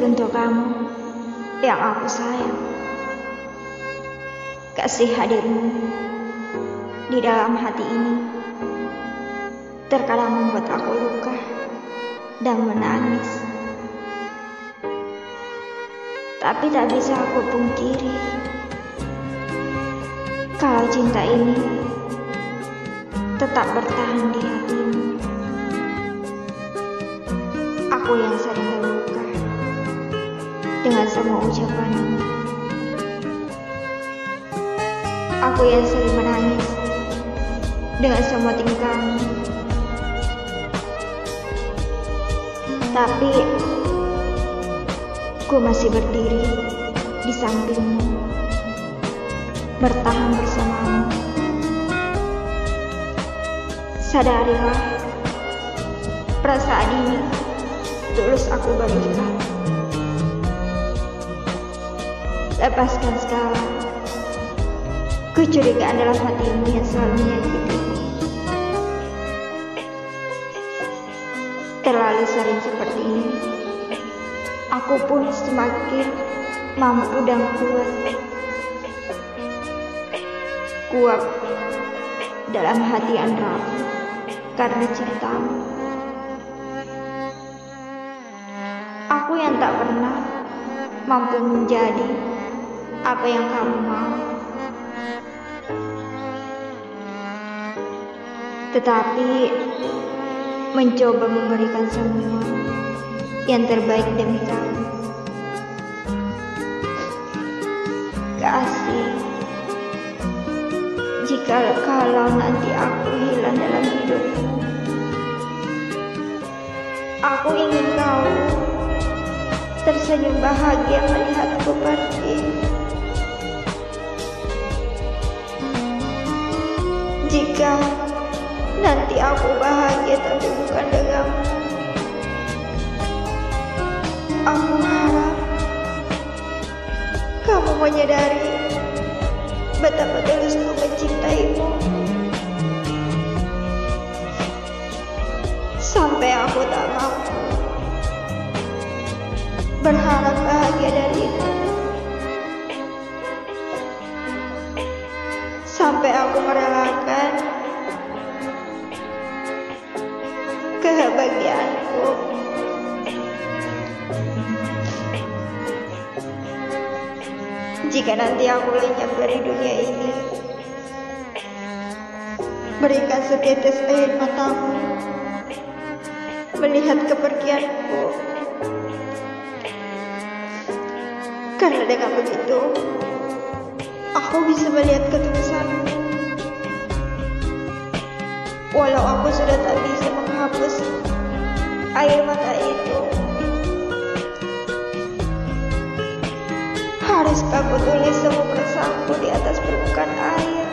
Teruntuk kamu yang aku sayang. Kasih hadirmu di dalam hati ini terkadang membuat aku luka dan menangis. Tapi tak bisa aku pungkiri kalau cinta ini tetap bertahan di hatimu. Aku yang dengan semua ucapanmu. Aku yang sering menangis dengan semua tingkahmu. Tapi ku masih berdiri di sampingmu, bertahan bersamamu. Sadarilah, perasaan ini tulus aku berikan. Lepaskan segala kecurigaan dalam hatimu yang selalu menyakitiku. Terlalu sering seperti ini, aku pun semakin mampu dan kuat. Kuat dalam hati rapuh karena cintamu. Aku yang tak pernah mampu menjadi apa yang kamu mau. Tetapi mencoba memberikan semua yang terbaik demi kamu. Kasih, jika kalau nanti aku hilang dalam hidupmu, aku ingin kau tersenyum bahagia melihatku pergi. Jika nanti aku bahagia tapi bukan denganmu, aku harap kamu menyadari betapa tulusku mencintaimu. Sampai aku tak mampu berharap Sampai aku merelakan kebahagiaanku. Jika nanti aku lenyap dari dunia ini, berikan setetes air matamu melihat kepergianku. Karena dengan begitu, aku bisa melihat ketulusanmu. Walau aku sudah tak bisa menghapus air mata itu. Haruskah aku tulis semua perasaanku di atas permukaan air?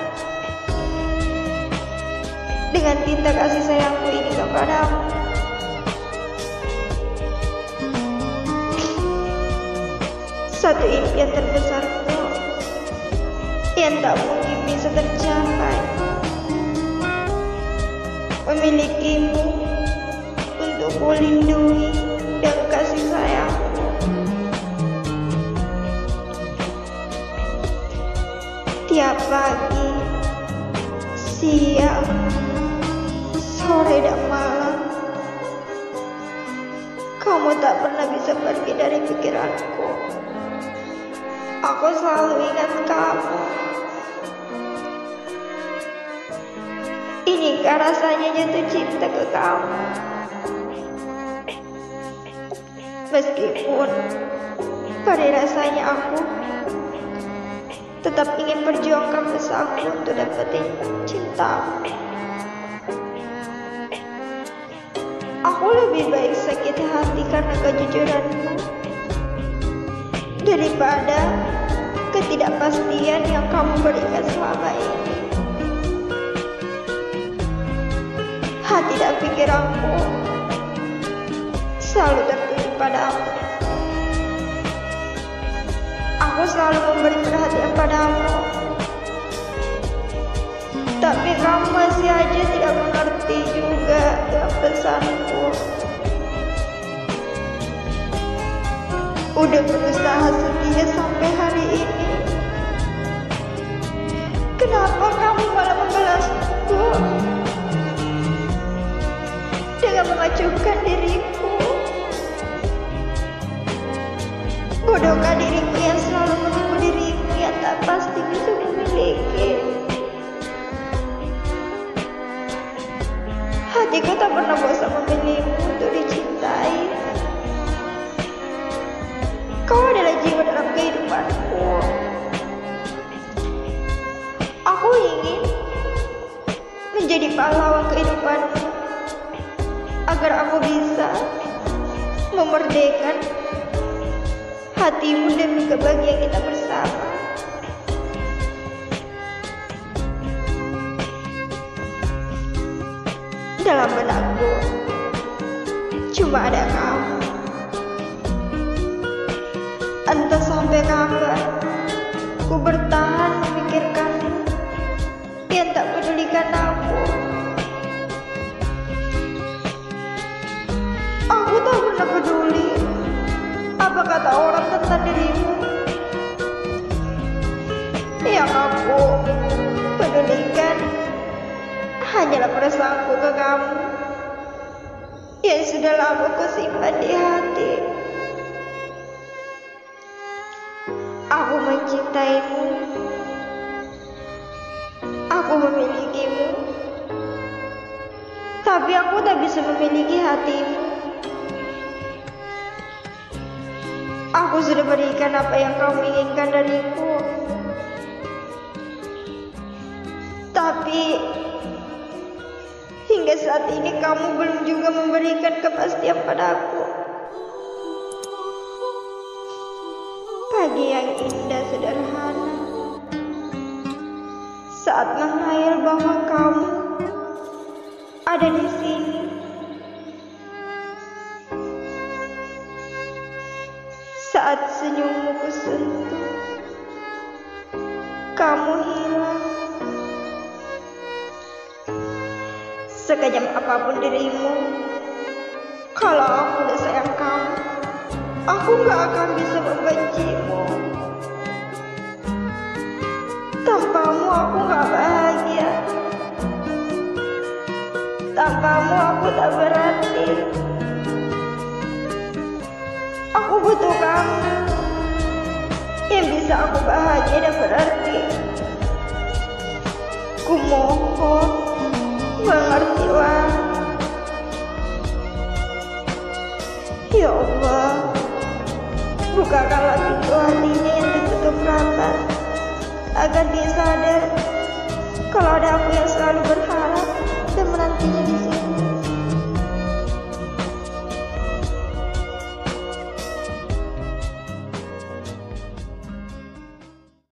Dengan tinta kasih sayangku ini kepadamu. Satu impian terbesarku yang tak mungkin bisa tercapai. Memilikimu untuk melindungi dan kasih sayangmu. Tiap pagi, siang, sore dan malam, kamu tak pernah bisa pergi dari pikiranku. Aku selalu ingat Inikah rasanya jatuh cinta ke kamu? Meskipun pada rasanya aku tetap ingin perjuangkan usahaku untuk dapetin cintamu. Aku lebih baik sakit hati karena kejujuranmu daripada ketidakpastian yang kamu berikan selama ini. Selalu tertuju padamu. Aku selalu memberi perhatian padamu. Tapi kamu masih aja tidak mengerti juga dengan pesanku. udah berusaha setia sampai hari ini. Kenapa kamu malah membalasku dengan mengacungkan diriku? Diriku yang selalu menipu diriku yang tak pasti bisa memiliki? Hatiku tak pernah bosan memilihmu untuk dicintai. Kau adalah jiwa dalam kehidupanku. Aku ingin menjadi pahlawan kehidupanmu agar aku bisa memerdekakan hatimu demi kebahagiaan kita bersama. Dalam benakku cuma ada kamu. Entah sampai kapan ku bertahan memikirkanmu yang tak pedulikan aku. Aku tak pernah peduli apa kata orang dirimu. Yang aku pedulikan hanyalah perasaanku ke kamu yang sudah lama ku simpan di hati. Aku mencintaimu. Aku memilikimu. Tapi aku tak bisa memiliki hatimu. Aku sudah berikan apa yang kamu inginkan dariku. Tapi hingga saat ini kamu belum juga memberikan kepastian padaku. Pagi yang indah sederhana saat menghayal bahwa kamu ada di sini. Saat senyummu kusentuh, kamu hilang. Sekejam apa pun dirimu, kalau aku udah sayang kamu, aku gak akan bisa membencimu. Tanpamu aku gak bahagia. Tanpamu aku tak berarti. Butuh kamu yang bisa aku bahagia dan berarti. Ku mohon mengertilah. Ya Allah, bukakanlah pintu hatinya yang tertutup rapat agar dia sadar kalau ada aku yang selalu berharap